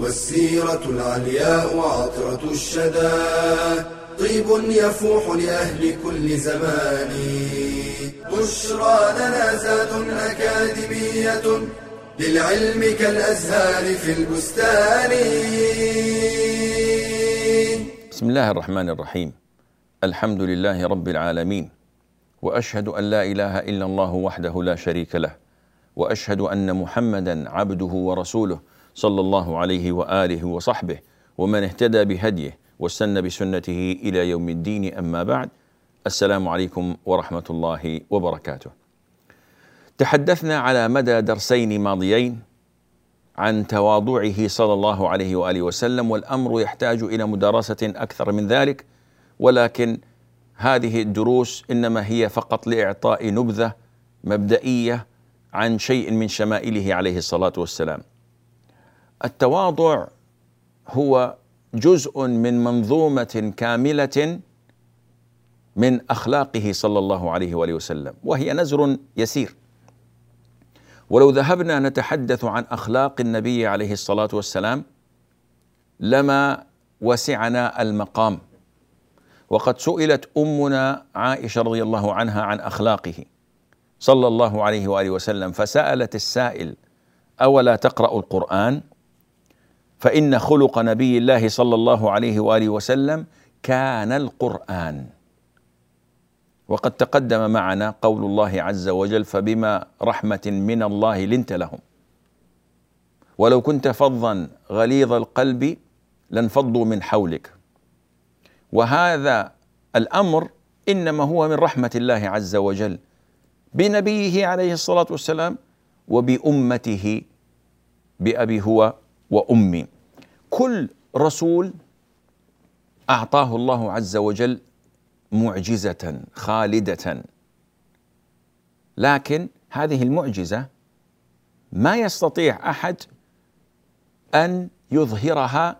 والسيرة العلياء وعطرة الشدى. طيب يفوح لأهل كل زمان. بشرى لنا زاد أكاديمية للعلم كالأزهار في البستان. بسم الله الرحمن الرحيم. الحمد لله رب العالمين. وأشهد أن لا إله إلا الله وحده لا شريك له. وأشهد أن محمدا عبده ورسوله. صلى الله عليه وآله وصحبه ومن اهتدى بهديه واستنى بسنته إلى يوم الدين أما بعد السلام عليكم ورحمة الله وبركاته. تحدثنا على مدى درسين ماضيين عن تواضعه صلى الله عليه وآله وسلم والأمر يحتاج إلى مدارسة أكثر من ذلك ولكن هذه الدروس إنما هي فقط لإعطاء نبذة مبدئية عن شيء من شمائله عليه الصلاة والسلام. التواضع هو جزء من منظومة كاملة من أخلاقه صلى الله عليه وآله وسلم وهي نزر يسير. ولو ذهبنا نتحدث عن أخلاق النبي عليه الصلاة والسلام لما وسعنا المقام. وقد سئلت أمنا عائشة رضي الله عنها عن أخلاقه صلى الله عليه وآله وسلم فسألت السائل أولا تقرأ القرآن؟ فإن خلق نبي الله صلى الله عليه وآله وسلم كان القرآن. وقد تقدم معنا قول الله عز وجل فبما رحمة من الله لنت لهم. ولو كنت فظا غليظ القلب لانفضوا من حولك. وهذا الأمر إنما هو من رحمة الله عز وجل بنبيه عليه الصلاة والسلام وبأمته بأبي هو وأمي. كل رسول أعطاه الله عز وجل معجزة خالدة. لكن هذه المعجزة ما يستطيع أحد أن يظهرها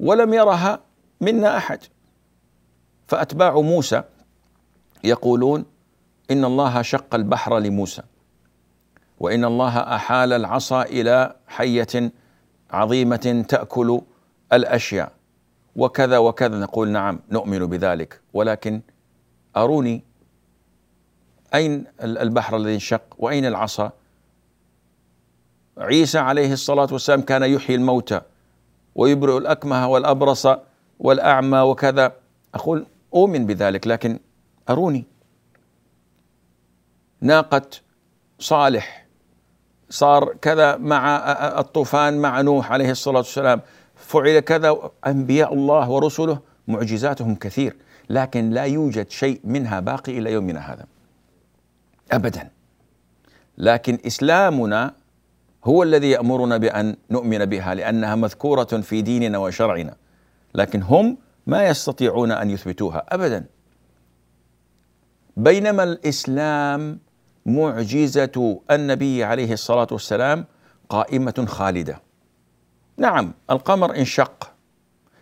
ولم يرها منا أحد. فأتباع موسى يقولون إن الله شق البحر لموسى وإن الله أحال العصا إلى حية عظيمة تأكل الأشياء. وكذا وكذا نقول نعم نؤمن بذلك. ولكن أروني أين البحر الذي انشق؟ وأين العصا؟ عيسى عليه الصلاة والسلام كان يحيي الموتى ويبرئ الأكمه والأبرص والأعمى وكذا. أقول أؤمن بذلك لكن أروني. ناقة صالح صار كذا مع الطوفان مع نوح عليه الصلاة والسلام. فعل كذا أنبياء الله ورسله معجزاتهم كثير لكن لا يوجد شيء منها باقي إلى يومنا هذا. ابدا. لكن إسلامنا هو الذي يأمرنا بأن نؤمن بها لأنها مذكورة في ديننا وشرعنا. لكن هم ما يستطيعون أن يثبتوها ابدا. بينما الإسلام معجزة النبي عليه الصلاة والسلام قائمة خالدة. نعم القمر انشق.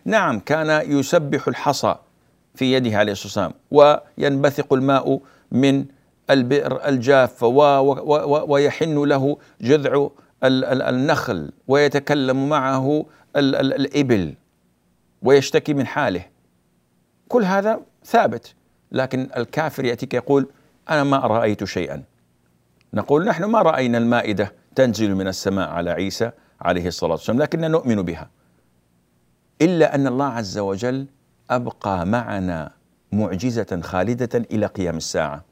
نعم كان يسبح الحصى في يده عليه الصلاة والسلام وينبثق الماء من البئر الجافه ويحن له جذع النخل ويتكلم معه الإبل ويشتكي من حاله. كل هذا ثابت لكن الكافر يأتيك يقول أنا ما رأيت شيئا. نقول نحن ما رأينا المائدة تنزل من السماء على عيسى عليه الصلاة والسلام لكننا نؤمن بها. إلا أن الله عز وجل أبقى معنا معجزة خالدة إلى قيام الساعة.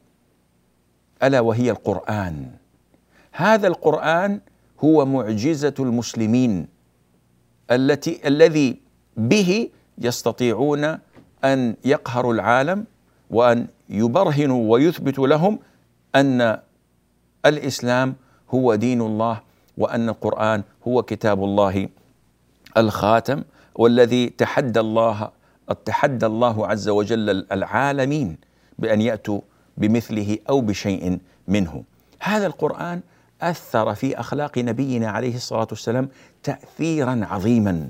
ألا وهي القرآن. هذا القرآن هو معجزة المسلمين التي الذي به يستطيعون أن يقهروا العالم وأن يبرهنوا ويثبتوا لهم أن الإسلام هو دين الله وأن القرآن هو كتاب الله الخاتم والذي تحدى الله تحدى الله عز وجل العالمين بأن يأتوا بمثله أو بشيء منه. هذا القرآن أثر في أخلاق نبينا عليه الصلاة والسلام تأثيرا عظيما.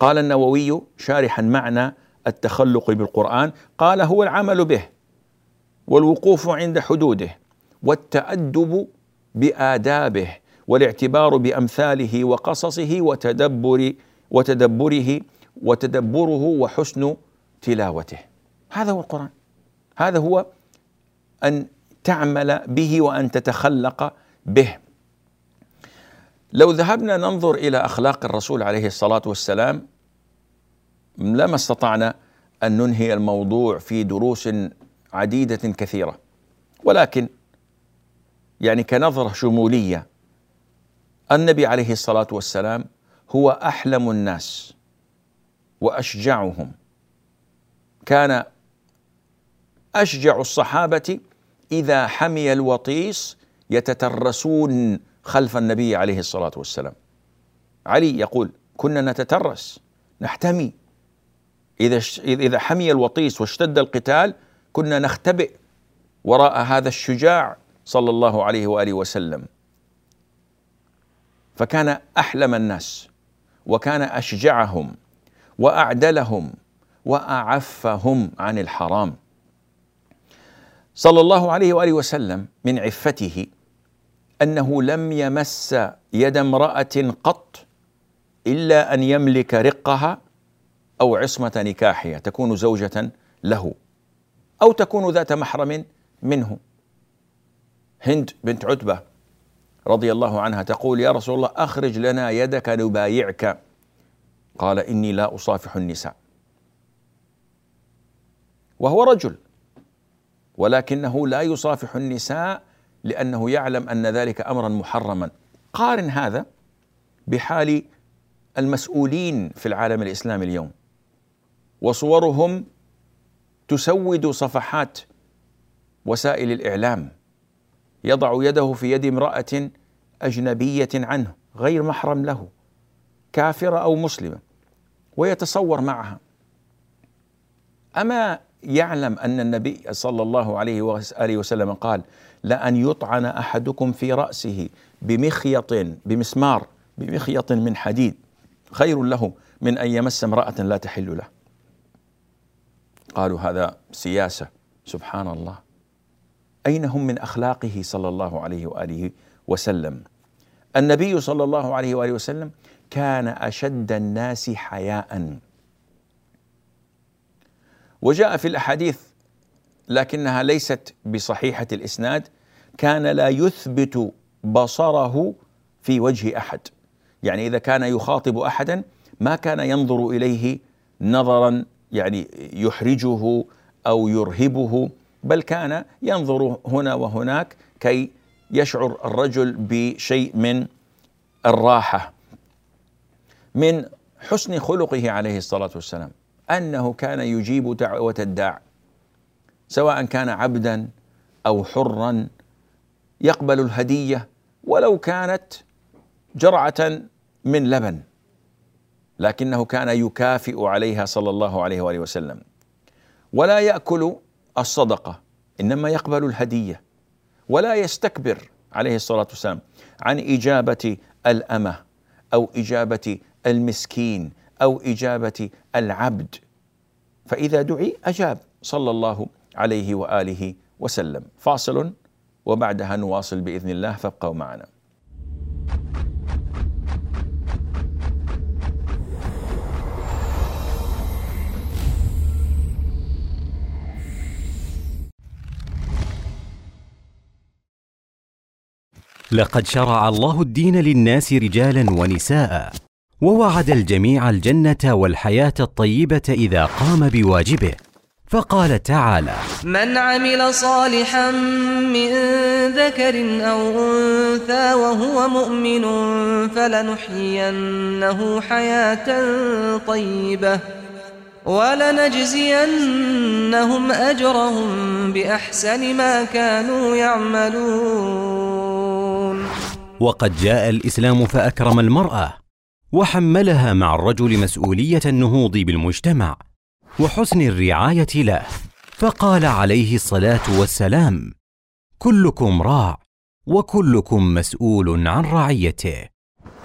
قال النووي شارحا معنى التخلق بالقرآن قال هو العمل به والوقوف عند حدوده. والتأدب بآدابه والاعتبار بأمثاله وقصصه وتدبر وتدبره وتدبره وحسن تلاوته. هذا هو القرآن. هذا هو أن تعمل به وأن تتخلق به. لو ذهبنا ننظر إلى أخلاق الرسول عليه الصلاة والسلام لما استطعنا أن ننهي الموضوع في دروس عديدة كثيرة. ولكن يعني كنظرة شمولية. النبي عليه الصلاة والسلام هو أحلم الناس وأشجعهم. كان أشجع الصحابة إذا حمي الوطيس يتترسون خلف النبي عليه الصلاة والسلام. علي يقول كنا نتترس نحتمي. إذا إذا حمي الوطيس واشتد القتال كنا نختبئ وراء هذا الشجاع صلى الله عليه وآله وسلم. فكان أحلم الناس وكان أشجعهم وأعدلهم وأعفهم عن الحرام. صلى الله عليه وآله وسلم من عفته أنه لم يمس يد امرأة قط إلا أن يملك رقها أو عصمة نكاحها تكون زوجة له أو تكون ذات محرم منه. هند بنت عتبة رضي الله عنها تقول يا رسول الله أخرج لنا يدك نبايعك قال إني لا أصافح النساء. وهو رجل ولكنه لا يصافح النساء لأنه يعلم أن ذلك امرا محرما. قارن هذا بحال المسؤولين في العالم الإسلامي اليوم وصورهم تسود صفحات وسائل الإعلام. يضع يده في يد امرأة أجنبية عنه غير محرم له كافرة أو مسلمة ويتصور معها. أما يعلم أن النبي صلى الله عليه واله وسلم قال لأن يطعن أحدكم في رأسه بمخيط بمسمار بمخيط من حديد خير له من أن يمس امرأة لا تحل له. قالوا هذا سياسة سبحان الله. أين هم من أخلاقه صلى الله عليه وآله وسلم؟ النبي صلى الله عليه وآله وسلم كان أشد الناس حياء. وجاء في الأحاديث لكنها ليست بصحيحة الإسناد كان لا يثبت بصره في وجه أحد. يعني إذا كان يخاطب احدا ما كان ينظر إليه نظرا يعني يحرجه أو يرهبه. بل كان ينظر هنا وهناك كي يشعر الرجل بشيء من الراحة من حسن خلقه عليه الصلاة والسلام أنه كان يجيب دعوة الداع سواء كان عبدا أو حرا يقبل الهدية ولو كانت جرعة من لبن لكنه كان يكافئ عليها صلى الله عليه وآله وسلم ولا يأكل الصدقة إنما يقبل الهدية. ولا يستكبر عليه الصلاة والسلام عن إجابة الأمة أو إجابة المسكين أو إجابة العبد. فإذا دعي أجاب صلى الله عليه وآله وسلم. فاصل وبعدها نواصل بإذن الله. فابقوا معنا. لقد شرع الله الدين للناس رجالا ونساء ووعد الجميع الجنة والحياة الطيبة إذا قام بواجبه. فقال تعالى من عمل صالحا من ذكر أو أنثى وهو مؤمن فلنحيينه حياة طيبة ولنجزينهم أجرهم بأحسن ما كانوا يعملون. وقد جاء الإسلام فأكرم المرأة وحملها مع الرجل مسؤولية النهوض بالمجتمع وحسن الرعاية له فقال عليه الصلاة والسلام كلكم راع وكلكم مسؤول عن رعيته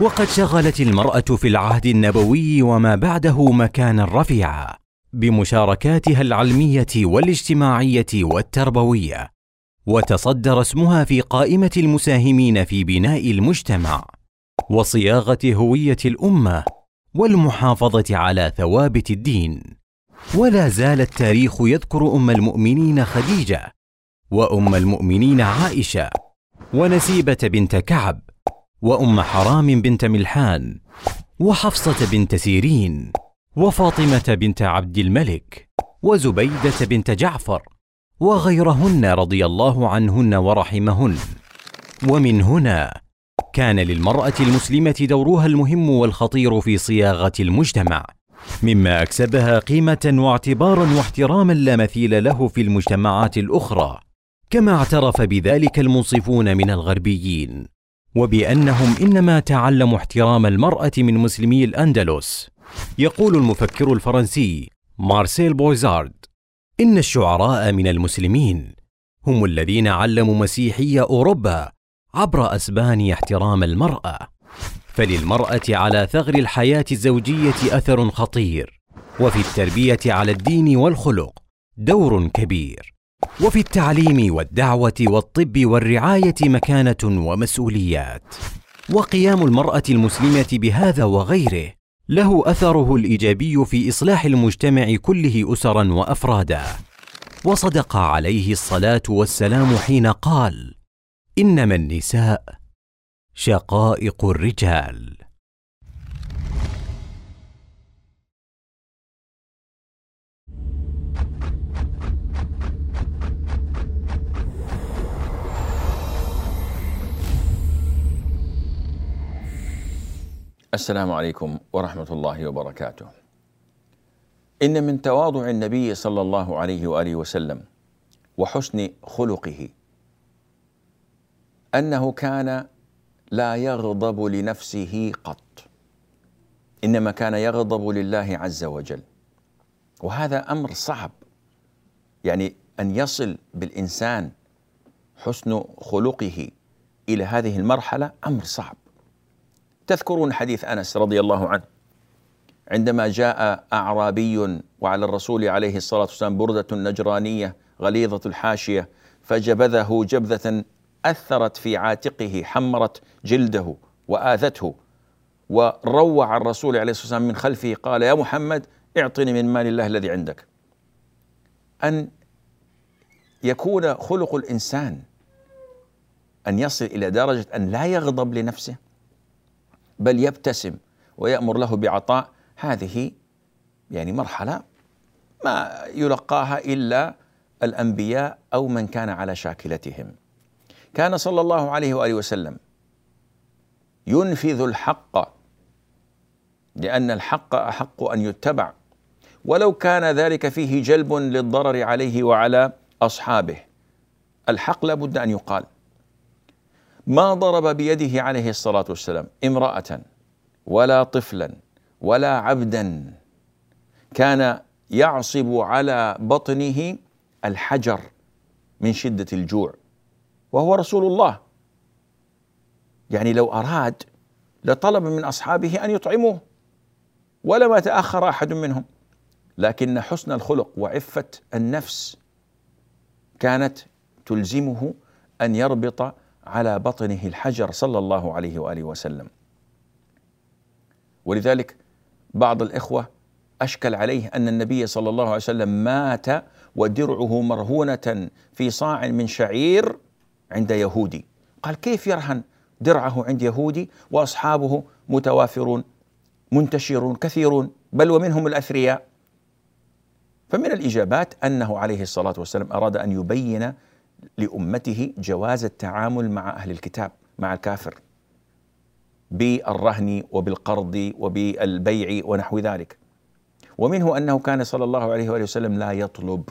وقد شغلت المرأة في العهد النبوي وما بعده مكانا رفيعا بمشاركاتها العلمية والاجتماعية والتربوية وتصدر اسمها في قائمة المساهمين في بناء المجتمع وصياغة هوية الأمة والمحافظة على ثوابت الدين. ولا زال التاريخ يذكر أم المؤمنين خديجة وأم المؤمنين عائشة ونسيبة بنت كعب وأم حرام بنت ملحان وحفصة بنت سيرين وفاطمة بنت عبد الملك وزبيدة بنت جعفر وغيرهن رضي الله عنهن ورحمهن. ومن هنا كان للمرأة المسلمة دورها المهم والخطير في صياغة المجتمع مما أكسبها قيمة واعتبارا واحتراما لا مثيل له في المجتمعات الأخرى كما اعترف بذلك المنصفون من الغربيين. وبأنهم إنما تعلموا احترام المرأة من مسلمي الأندلس يقول المفكر الفرنسي مارسيل بويزارد. إن الشعراء من المسلمين هم الذين علموا مسيحي أوروبا عبر اسبانيا احترام المرأة. فللمرأة على ثغر الحياة الزوجية أثر خطير وفي التربية على الدين والخلق دور كبير وفي التعليم والدعوة والطب والرعاية مكانة ومسؤوليات. وقيام المرأة المسلمة بهذا وغيره له أثره الإيجابي في إصلاح المجتمع كله أسرا وأفرادا. وصدق عليه الصلاة والسلام حين قال إنما النساء شقائق الرجال. السلام عليكم ورحمة الله وبركاته. إن من تواضع النبي صلى الله عليه وآله وسلم وحسن خلقه أنه كان لا يغضب لنفسه قط إنما كان يغضب لله عز وجل وهذا أمر صعب يعني أن يصل بالإنسان حسن خلقه إلى هذه المرحلة أمر صعب تذكرون حديث أنس رضي الله عنه عندما جاء أعرابي وعلى الرسول عليه الصلاة والسلام بردة نجرانية غليظة الحاشية فجبذه جبذة أثرت في عاتقه حمرت جلده وآذته وروع الرسول عليه الصلاة والسلام من خلفه قال يا محمد اعطني من مال الله الذي عندك. أن يكون خلق الإنسان أن يصل إلى درجة أن لا يغضب لنفسه؟ بل يبتسم ويأمر له بعطاء. هذه يعني مرحلة ما يلقاها إلا الأنبياء أو من كان على شاكلتهم. كان صلى الله عليه وآله وسلم ينفذ الحق لأن الحق أحق أن يتبع. ولو كان ذلك فيه جلب للضرر عليه وعلى أصحابه الحق لابد أن يقال. ما ضرب بيده عليه الصلاة والسلام امرأة ولا طفلا ولا عبدا كان يعصب على بطنه الحجر من شدة الجوع وهو رسول الله. يعني لو أراد لطلب من أصحابه أن يطعموه ولما تاخر أحد منهم. لكن حسن الخلق وعفة النفس كانت تلزمه أن يربط على بطنه الحجر صلى الله عليه وآله وسلم. ولذلك بعض الإخوة أشكل عليه أن النبي صلى الله عليه وسلم مات ودرعه مرهونة في صاع من شعير عند يهودي. قال كيف يرهن درعه عند يهودي وأصحابه متوافرون منتشرون كثيرون بل ومنهم الأثرياء. فمن الإجابات أنه عليه الصلاة والسلام أراد أن يبين لأمته جواز التعامل مع أهل الكتاب مع الكافر بالرهن وبالقرض وبالبيع ونحو ذلك. ومنه أنه كان صلى الله عليه وآله وسلم لا يطلب.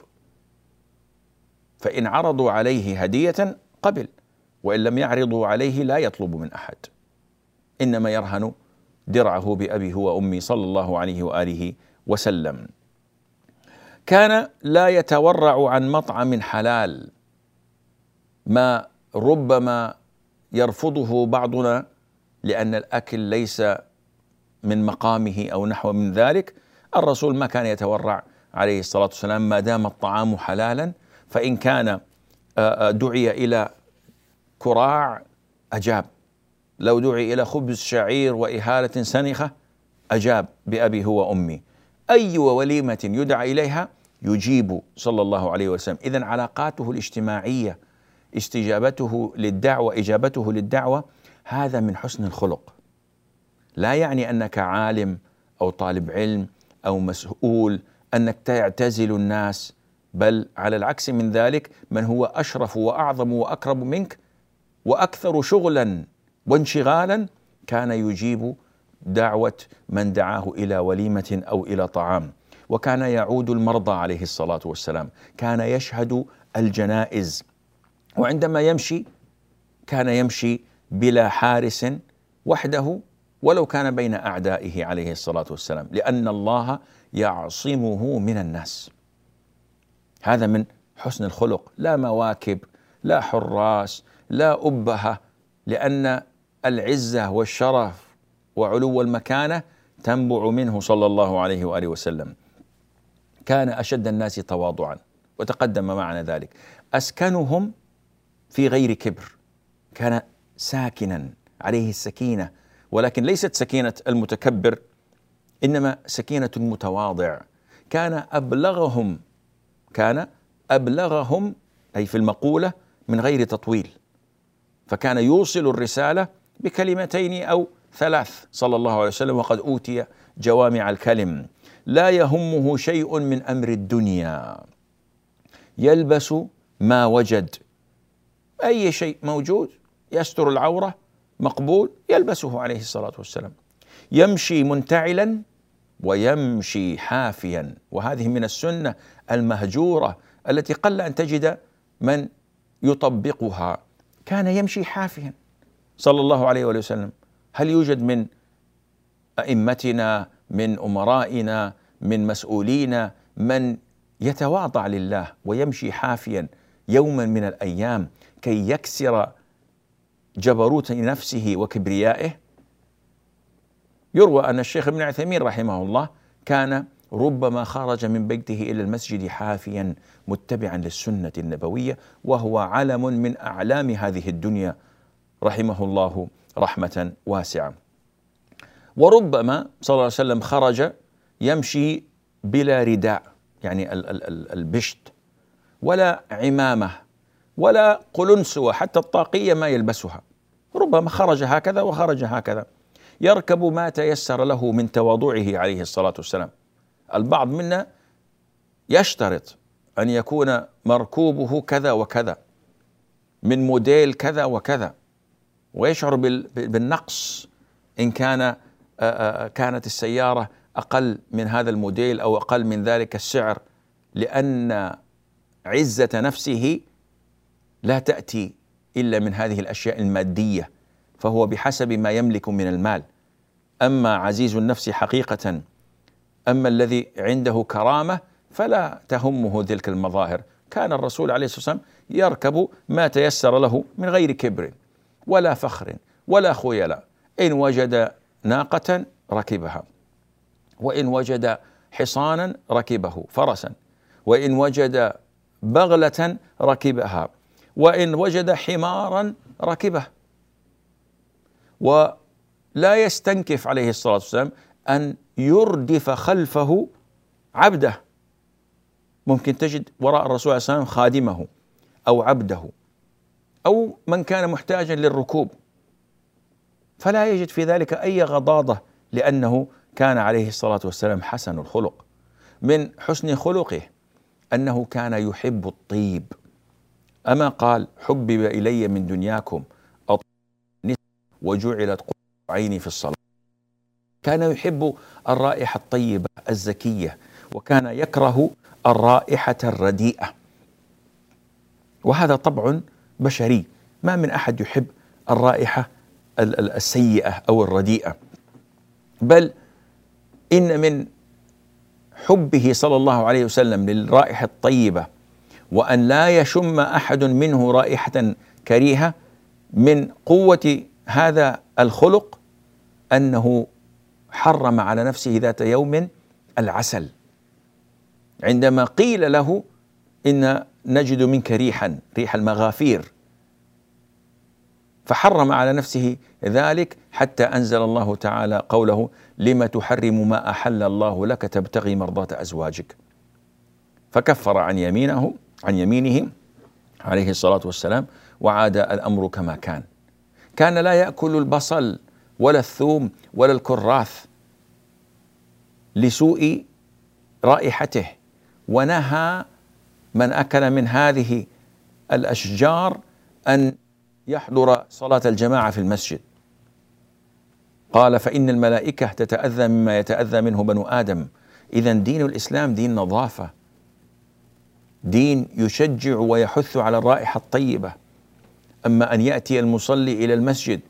فإن عرضوا عليه هدية قبل وإن لم يعرضوا عليه لا يطلب من أحد. إنما يرهن درعه بأبيه وأمي صلى الله عليه وآله وسلم. كان لا يتورع عن مطعم حلال. ما ربما يرفضه بعضنا لأن الأكل ليس من مقامه أو نحو من ذلك. الرسول ما كان يتورع عليه الصلاة والسلام ما دام الطعام حلالا فإن كان آه، آه، دعي إلى كراع أجاب. لو دعي إلى خبز شعير وإهالة سنخة أجاب بأبي هو أمي أي وليمة يدعى إليها يجيب صلى الله عليه وسلم. إذا علاقاته الاجتماعية استجابته للدعوة إجابته للدعوة هذا من حسن الخلق. لا يعني أنك عالم أو طالب علم أو مسؤول أنك تعتزل الناس بل على العكس من ذلك من هو أشرف وأعظم وأكرم منك وأكثر شغلا وانشغالا كان يجيب دعوة من دعاه إلى وليمة أو إلى طعام. وكان يعود المرضى عليه الصلاة والسلام. كان يشهد الجنائز. وعندما يمشي كان يمشي بلا حارس وحده ولو كان بين أعدائه عليه الصلاة والسلام لأن الله يعصمه من الناس. هذا من حسن الخلق. لا مواكب لا حراس لا أبهة لأن العزة والشرف وعلو المكانة تنبع منه صلى الله عليه وآله وسلم. كان أشد الناس تواضعا وتقدم معنا ذلك. أسكنهم في غير كبر. كان ساكنا عليه السكينة ولكن ليست سكينة المتكبر إنما سكينة المتواضع. كان أبلغهم كان أبلغهم أي في المقولة من غير تطويل. فكان يوصل الرسالة بكلمتين أو ثلاث صلى الله عليه وسلم وقد أوتي جوامع الكلم. لا يهمه شيء من أمر الدنيا. يلبس ما وجد. أي شيء موجود يستر العورة مقبول يلبسه عليه الصلاة والسلام. يمشي منتعلا ويمشي حافيا. وهذه من السنة المهجورة التي قل أن تجد من يطبقها. كان يمشي حافيا. صلى الله عليه وآله وسلم. هل يوجد من أئمتنا من أمرائنا من مسؤولينا من يتواضع لله ويمشي حافيا يوما من الأيام كي يكسر جبروت نفسه وكبريائه يروى أن الشيخ ابن عثيمين رحمه الله كان ربما خرج من بيته إلى المسجد حافيا متبعا للسنة النبوية وهو علم من أعلام هذه الدنيا رحمه الله رحمة واسعة. وربما صلى الله عليه وسلم خرج يمشي بلا رداء يعني البشت ولا عمامة ولا قلنسوة حتى الطاقية ما يلبسها. ربما خرج هكذا وخرج هكذا. يركب ما تيسر له من تواضعه عليه الصلاة والسلام. البعض منا يشترط أن يكون مركوبه كذا وكذا من موديل كذا وكذا ويشعر بالنقص إن كان كانت السيارة أقل من هذا الموديل أو أقل من ذلك السعر لأن عزة نفسه لا تأتي إلا من هذه الأشياء المادية فهو بحسب ما يملك من المال. أما عزيز النفس حقيقة أما الذي عنده كرامة فلا تهمه تلك المظاهر. كان الرسول عليه الصلاة والسلام يركب ما تيسر له من غير كبر ولا فخر ولا خيلاء. إن وجد ناقة ركبها وإن وجد حصانا ركبه فرسا وإن وجد بغلة ركبها. وإن وجد حمارا ركبه. ولا يستنكف عليه الصلاة والسلام أن يردف خلفه عبده. ممكن تجد وراء الرسول عليه الصلاة والسلام خادمه أو عبده أو من كان محتاجا للركوب. فلا يجد في ذلك أي غضاضة لأنه كان عليه الصلاة والسلام حسن الخلق. من حسن خلقه أنه كان يحب الطيب. أما قال حبب إلي من دنياكم وجعلت عيني في الصلاة. كان يحب الرائحة الطيبة الزكية وكان يكره الرائحة الرديئة. وهذا طبع بشري ما من أحد يحب الرائحة السيئة أو الرديئة. بل إن من حبه صلى الله عليه وسلم للرائحة الطيبة وأن لا يشم أحد منه رائحة كريهة من قوة هذا الخلق أنه حرم على نفسه ذات يوم العسل. عندما قيل له إن نجد منك ريحا ريح المغافير فحرم على نفسه ذلك حتى أنزل الله تعالى قوله لم تحرم ما أحل الله لك تبتغي مرضاة أزواجك فكفر عن يمينه عن يمينه عليه الصلاة والسلام وعاد الأمر كما كان. كان لا يأكل البصل ولا الثوم ولا الكراث لسوء رائحته ونهى من أكل من هذه الأشجار أن يحضر صلاة الجماعة في المسجد. قال فإن الملائكة تتأذى مما يتأذى منه بنو آدم. إذا دين الإسلام دين نظافة. دين يشجع ويحث على الرائحة الطيبة. أما أن يأتي المصلي إلى المسجد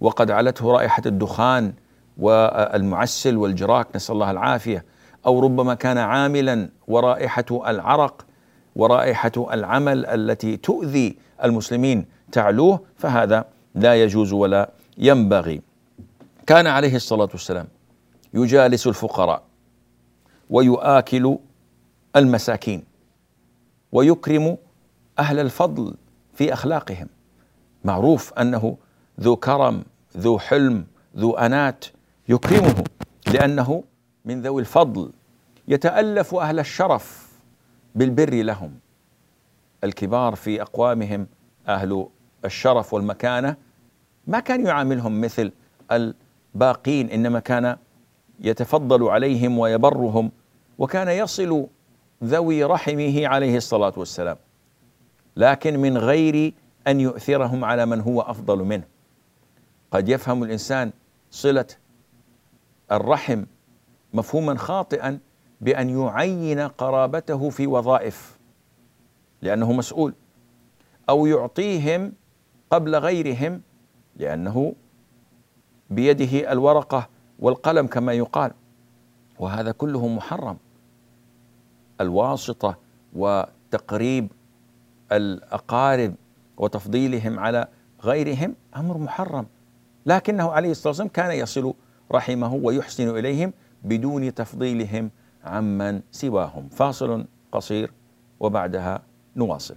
وقد علته رائحة الدخان والمعسل والجراك نسأل الله العافية أو ربما كان عاملا ورائحة العرق ورائحة العمل التي تؤذي المسلمين تعلوه فهذا لا يجوز ولا ينبغي. كان عليه الصلاة والسلام يجالس الفقراء ويؤاكل المساكين. ويكرم أهل الفضل في أخلاقهم. معروف أنه ذو كرم ذو حلم ذو أنات يكرمه لأنه من ذوي الفضل. يتألف أهل الشرف بالبر لهم. الكبار في أقوامهم أهل الشرف والمكانة. ما كان يعاملهم مثل الباقين إنما كان يتفضل عليهم ويبرهم وكان يصل ذوي رحمه عليه الصلاة والسلام. لكن من غير أن يؤثرهم على من هو أفضل منه. قد يفهم الإنسان صلة الرحم مفهوما خاطئا بأن يعين قرابته في وظائف لأنه مسؤول أو يعطيهم قبل غيرهم لأنه بيده الورقة والقلم كما يقال. وهذا كله محرم. الواسطة وتقريب الأقارب وتفضيلهم على غيرهم أمر محرم. لكنه عليه الصلاة والسلام كان يصل رحمه ويحسن إليهم بدون تفضيلهم عمن سواهم. فاصل قصير وبعدها نواصل.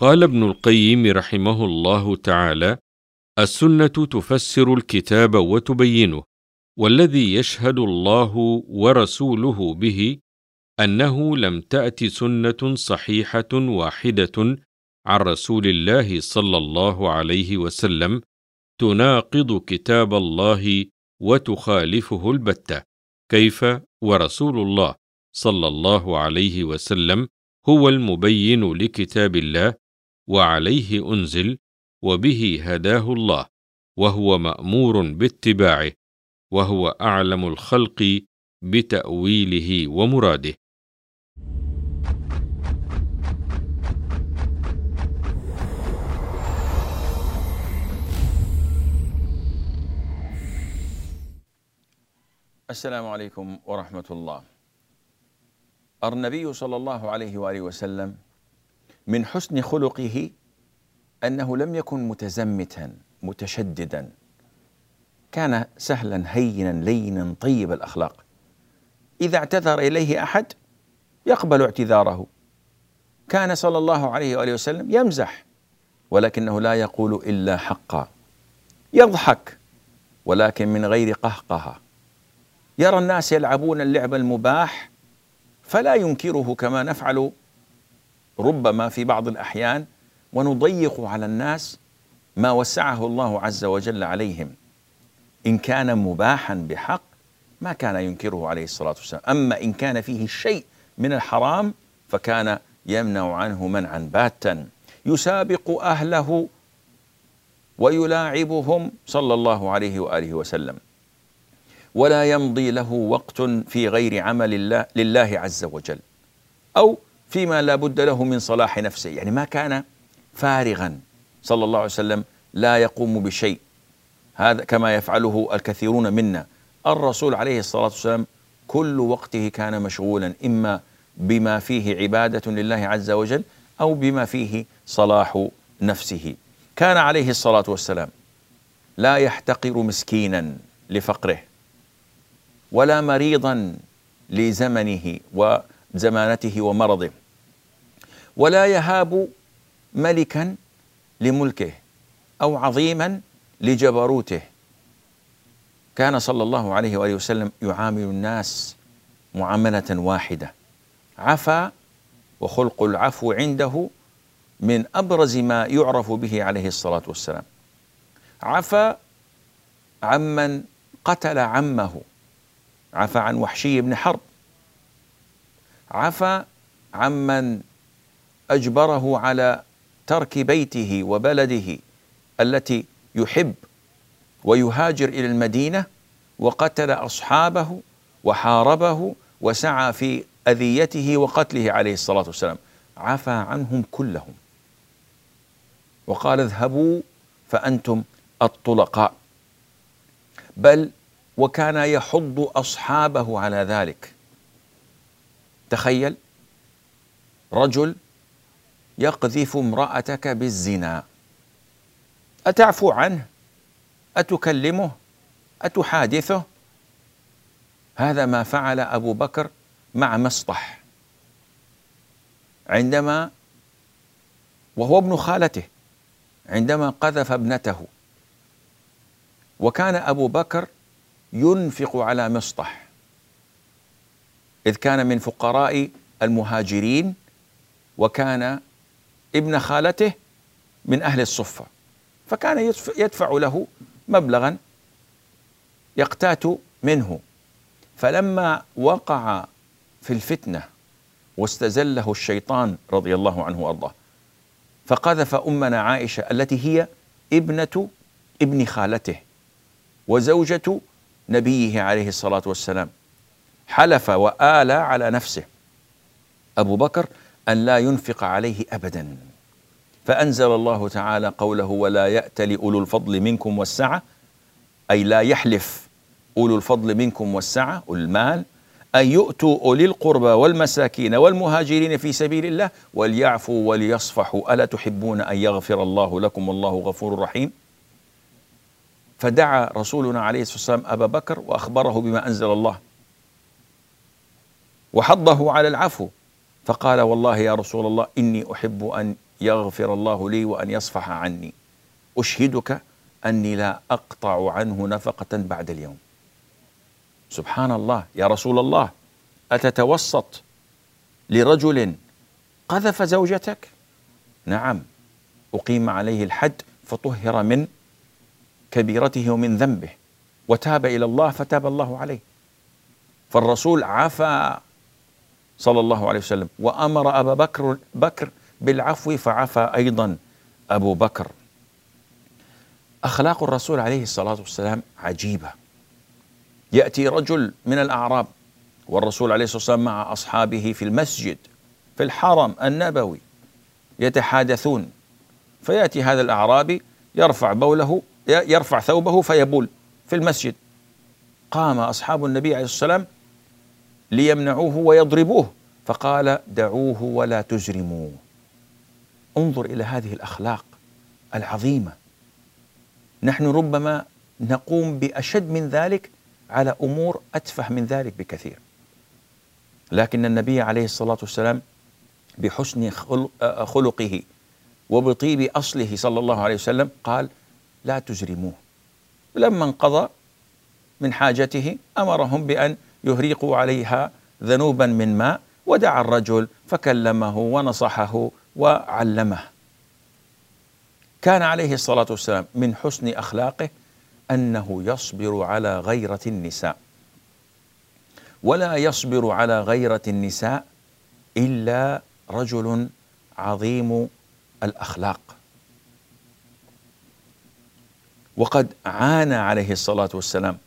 قال ابن القيم رحمه الله تعالى السنة تفسر الكتاب وتبينه والذي يشهد الله ورسوله به أنه لم تات سنة صحيحة واحدة عن رسول الله صلى الله عليه وسلم تناقض كتاب الله وتخالفه البتة كيف؟ ورسول الله صلى الله عليه وسلم هو المبين لكتاب الله وعليه أنزل وبه هداه الله وهو مأمور باتباعه وهو أعلم الخلق بتأويله ومراده. السلام عليكم ورحمة الله. النبي صلى الله عليه وآله وسلم من حسن خلقه أنه لم يكن متزمتا متشددا. كان سهلا هينا لينا طيب الأخلاق. إذا اعتذر إليه أحد يقبل اعتذاره. كان صلى الله عليه وآله وسلم يمزح ولكنه لا يقول إلا حقا. يضحك ولكن من غير قهقهة يرى الناس يلعبون اللعب المباح فلا ينكره كما نفعل ربما في بعض الأحيان ونضيق على الناس ما وسعه الله عز وجل عليهم. إن كان مباحا بحق ما كان ينكره عليه الصلاة والسلام. أما إن كان فيه شيء من الحرام فكان يمنع عنه منعا باتا. يسابق أهله ويلاعبهم صلى الله عليه وآله وسلم. ولا يمضي له وقت في غير عمل الله لله عز وجل. أو فيما لا بد له من صلاح نفسه. يعني ما كان فارغا. صلى الله عليه وسلم لا يقوم بشيء. هذا كما يفعله الكثيرون منا. الرسول عليه الصلاة والسلام كل وقته كان مشغولا إما بما فيه عبادة لله عز وجل أو بما فيه صلاح نفسه. كان عليه الصلاة والسلام لا يحتقر مسكينا لفقره ولا مريضا لزمنه وزمانته ومرضه. ولا يهاب ملكا لملكه أو عظيما لجبروته. كان صلى الله عليه وآله وسلم يعامل الناس معاملة واحدة. عفا وخلق العفو عنده من أبرز ما يعرف به عليه الصلاة والسلام. عفا عمن قتل عمه. عفى عن وحشي بن حرب. عفى عمن أجبره على ترك بيته وبلده التي يحب ويهاجر إلى المدينة وقتل أصحابه وحاربه وسعى في أذيته وقتله عليه الصلاة والسلام. عفى عنهم كلهم وقال اذهبوا فأنتم الطلقاء. بل وكان يحض أصحابه على ذلك. تخيل رجل يقذف امرأتك بالزنا. أتعفو عنه؟ أتكلمه؟ أتحادثه؟ هذا ما فعل أبو بكر مع مسطح عندما وهو ابن خالته عندما قذف ابنته. وكان أبو بكر ينفق على مسطح إذ كان من فقراء المهاجرين وكان ابن خالته من أهل الصفة. فكان يدفع له مبلغا يقتات منه. فلما وقع في الفتنة واستزله الشيطان رضي الله عنه وأرضاه فقذف أمنا عائشة التي هي ابنة ابن خالته وزوجة نبيه عليه الصلاة والسلام. حلف وآلى على نفسه. أبو بكر أن لا ينفق عليه أبدا. فأنزل الله تعالى قوله ولا يأتل أولو الفضل منكم والسعة. أي لا يحلف أولو الفضل منكم والسعة المال أن يؤتوا أولي القربى والمساكين والمهاجرين في سبيل الله وليعفوا وليصفحوا. ألا تحبون أن يغفر الله لكم والله غفور رحيم؟ فدعا رسولنا عليه الصلاة والسلام أبا بكر وأخبره بما أنزل الله. وحضه على العفو. فقال والله يا رسول الله إني أحب أن يغفر الله لي وأن يصفح عني. أشهدك أني لا أقطع عنه نفقة بعد اليوم. سبحان الله يا رسول الله أتتوسط لرجل قذف زوجتك؟ نعم أقيم عليه الحد فطهر من كبيرته ومن ذنبه وتاب إلى الله فتاب الله عليه. فالرسول عفى صلى الله عليه وسلم. وأمر أبا بكر بكر بالعفو فعفى أيضا أبو بكر. أخلاق الرسول عليه الصلاة والسلام عجيبة. يأتي رجل من الأعراب والرسول عليه الصلاة والسلام مع أصحابه في المسجد في الحرم النبوي يتحادثون. فيأتي هذا الأعرابي يرفع بوله يرفع ثوبه فيبول في المسجد. قام أصحاب النبي عليه الصلاة والسلام ليمنعوه ويضربوه. فقال دعوه ولا تجرموه. انظر إلى هذه الأخلاق العظيمة. نحن ربما نقوم بأشد من ذلك على أمور أتفه من ذلك بكثير. لكن النبي عليه الصلاة والسلام بحسن خلقه وبطيب أصله صلى الله عليه وسلم قال لا تجرموه. لما انقضى من حاجته أمرهم بأن يهريقوا عليها ذنوبا من ماء ودعا الرجل فكلمه ونصحه وعلمه. كان عليه الصلاة والسلام من حسن أخلاقه أنه يصبر على غيرة النساء. ولا يصبر على غيرة النساء إلا رجل عظيم الأخلاق. وقد عانى عليه الصلاة والسلام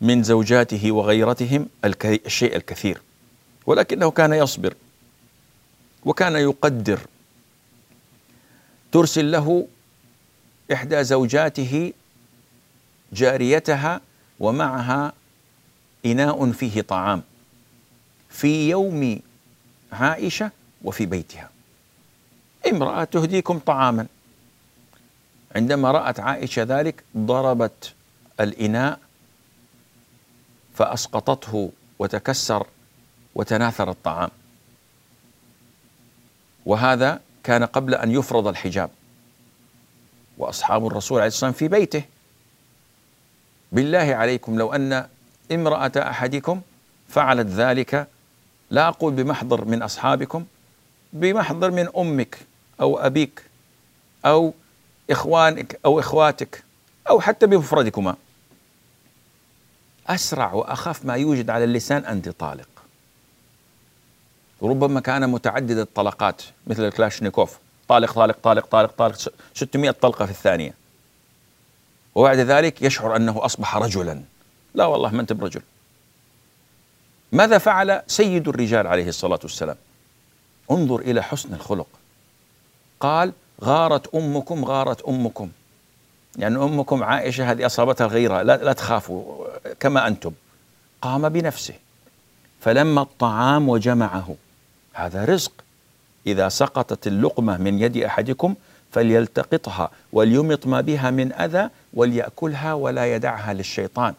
من زوجاته وغيرتهم الشيء الكثير. ولكنه كان يصبر وكان يقدر. ترسل له إحدى زوجاته جاريتها ومعها إناء فيه طعام في يوم عائشة وفي بيتها. امرأة تهديكم طعاما. عندما رأت عائشة ذلك ضربت الإناء فأسقطته وتكسر وتناثر الطعام. وهذا كان قبل أن يفرض الحجاب. وأصحاب الرسول عليه الصلاة والسلام في بيته. بالله عليكم لو أن امرأة أحدكم فعلت ذلك لا أقول بمحضر من أصحابكم بمحضر من أمك أو أبيك أو إخوانك أو إخواتك أو حتى بمفردكما. أسرع وأخف ما يوجد على اللسان أنت طالق ربما كان متعدد الطلقات مثل الكلاشنيكوف طالق طالق طالق طالق طالق 600 طلقة في الثانية. وبعد ذلك يشعر أنه أصبح رجلا. لا والله ما أنت برجل. ماذا فعل سيد الرجال عليه الصلاة والسلام؟ انظر إلى حسن الخلق. قال غارت أمكم غارت أمكم. يعني أمكم عائشة هذه أصابتها الغيرة لا, لا تخافوا كما أنتم. قام بنفسه. فلما الطعام وجمعه هذا رزق. إذا سقطت اللقمة من يد أحدكم فليلتقطها وليمط ما بها من أذى وليأكلها ولا يدعها للشيطان.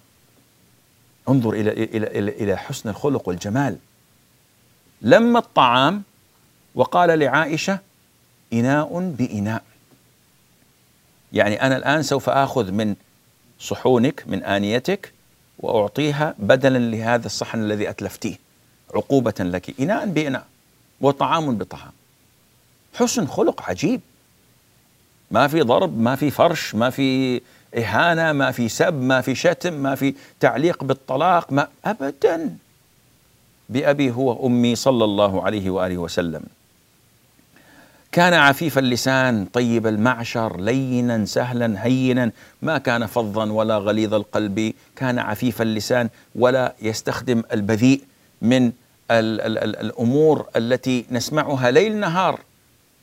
انظر إلى, إلى, إلى, إلى حسن الخلق والجمال. لما الطعام وقال لعائشة إناء بإناء. يعني أنا الآن سوف آخذ من صحونك من آنيتك وأعطيها بدلا لهذا الصحن الذي أتلفتيه عقوبة لك إناء بإناء وطعام بطعام. حسن خلق عجيب. ما في ضرب ما في فرش ما في إهانة ما في سب ما في شتم ما في تعليق بالطلاق ما أبدا. بأبي هو أمي صلى الله عليه وآله وسلم. كان عفيف اللسان طيب المعشر لينا سهلا هينا. ما كان فظا ولا غليظ القلب كان عفيف اللسان ولا يستخدم البذيء من ال ال ال الأمور التي نسمعها ليل نهار.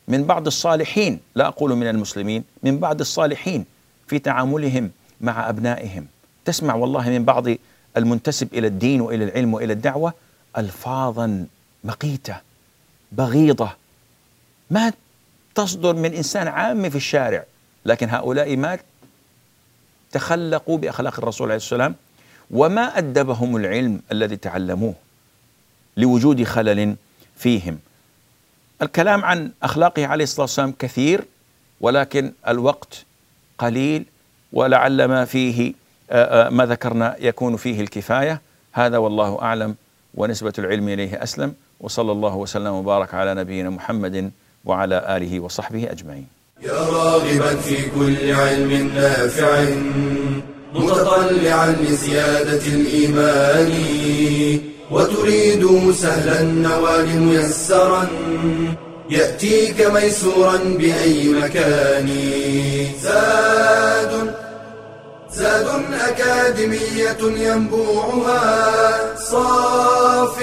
من بعض الصالحين لا أقول من المسلمين من بعض الصالحين في تعاملهم مع أبنائهم. تسمع والله من بعض المنتسب إلى الدين وإلى العلم وإلى الدعوة الفاظا مقيته بغيضة. ما تصدر من إنسان عام في الشارع. لكن هؤلاء ما تخلقوا بأخلاق الرسول عليه السلام. وما أدبهم العلم الذي تعلموه لوجود خلل فيهم. الكلام عن أخلاقه عليه الصلاة والسلام كثير ولكن الوقت قليل ولعل ما فيه ما ذكرنا يكون فيه الكفاية. هذا والله أعلم ونسبة العلم إليه أسلم. وصلى الله وسلم وبارك على نبينا محمد وعلى آله وصحبه أجمعين. يا راغبا في كل علم نافع متطلعا لزيادة الإيمان وتريد سهلا النوال ميسرا يأتيك ميسورا بأي مكان زاد زاد أكاديمية ينبوعها صاف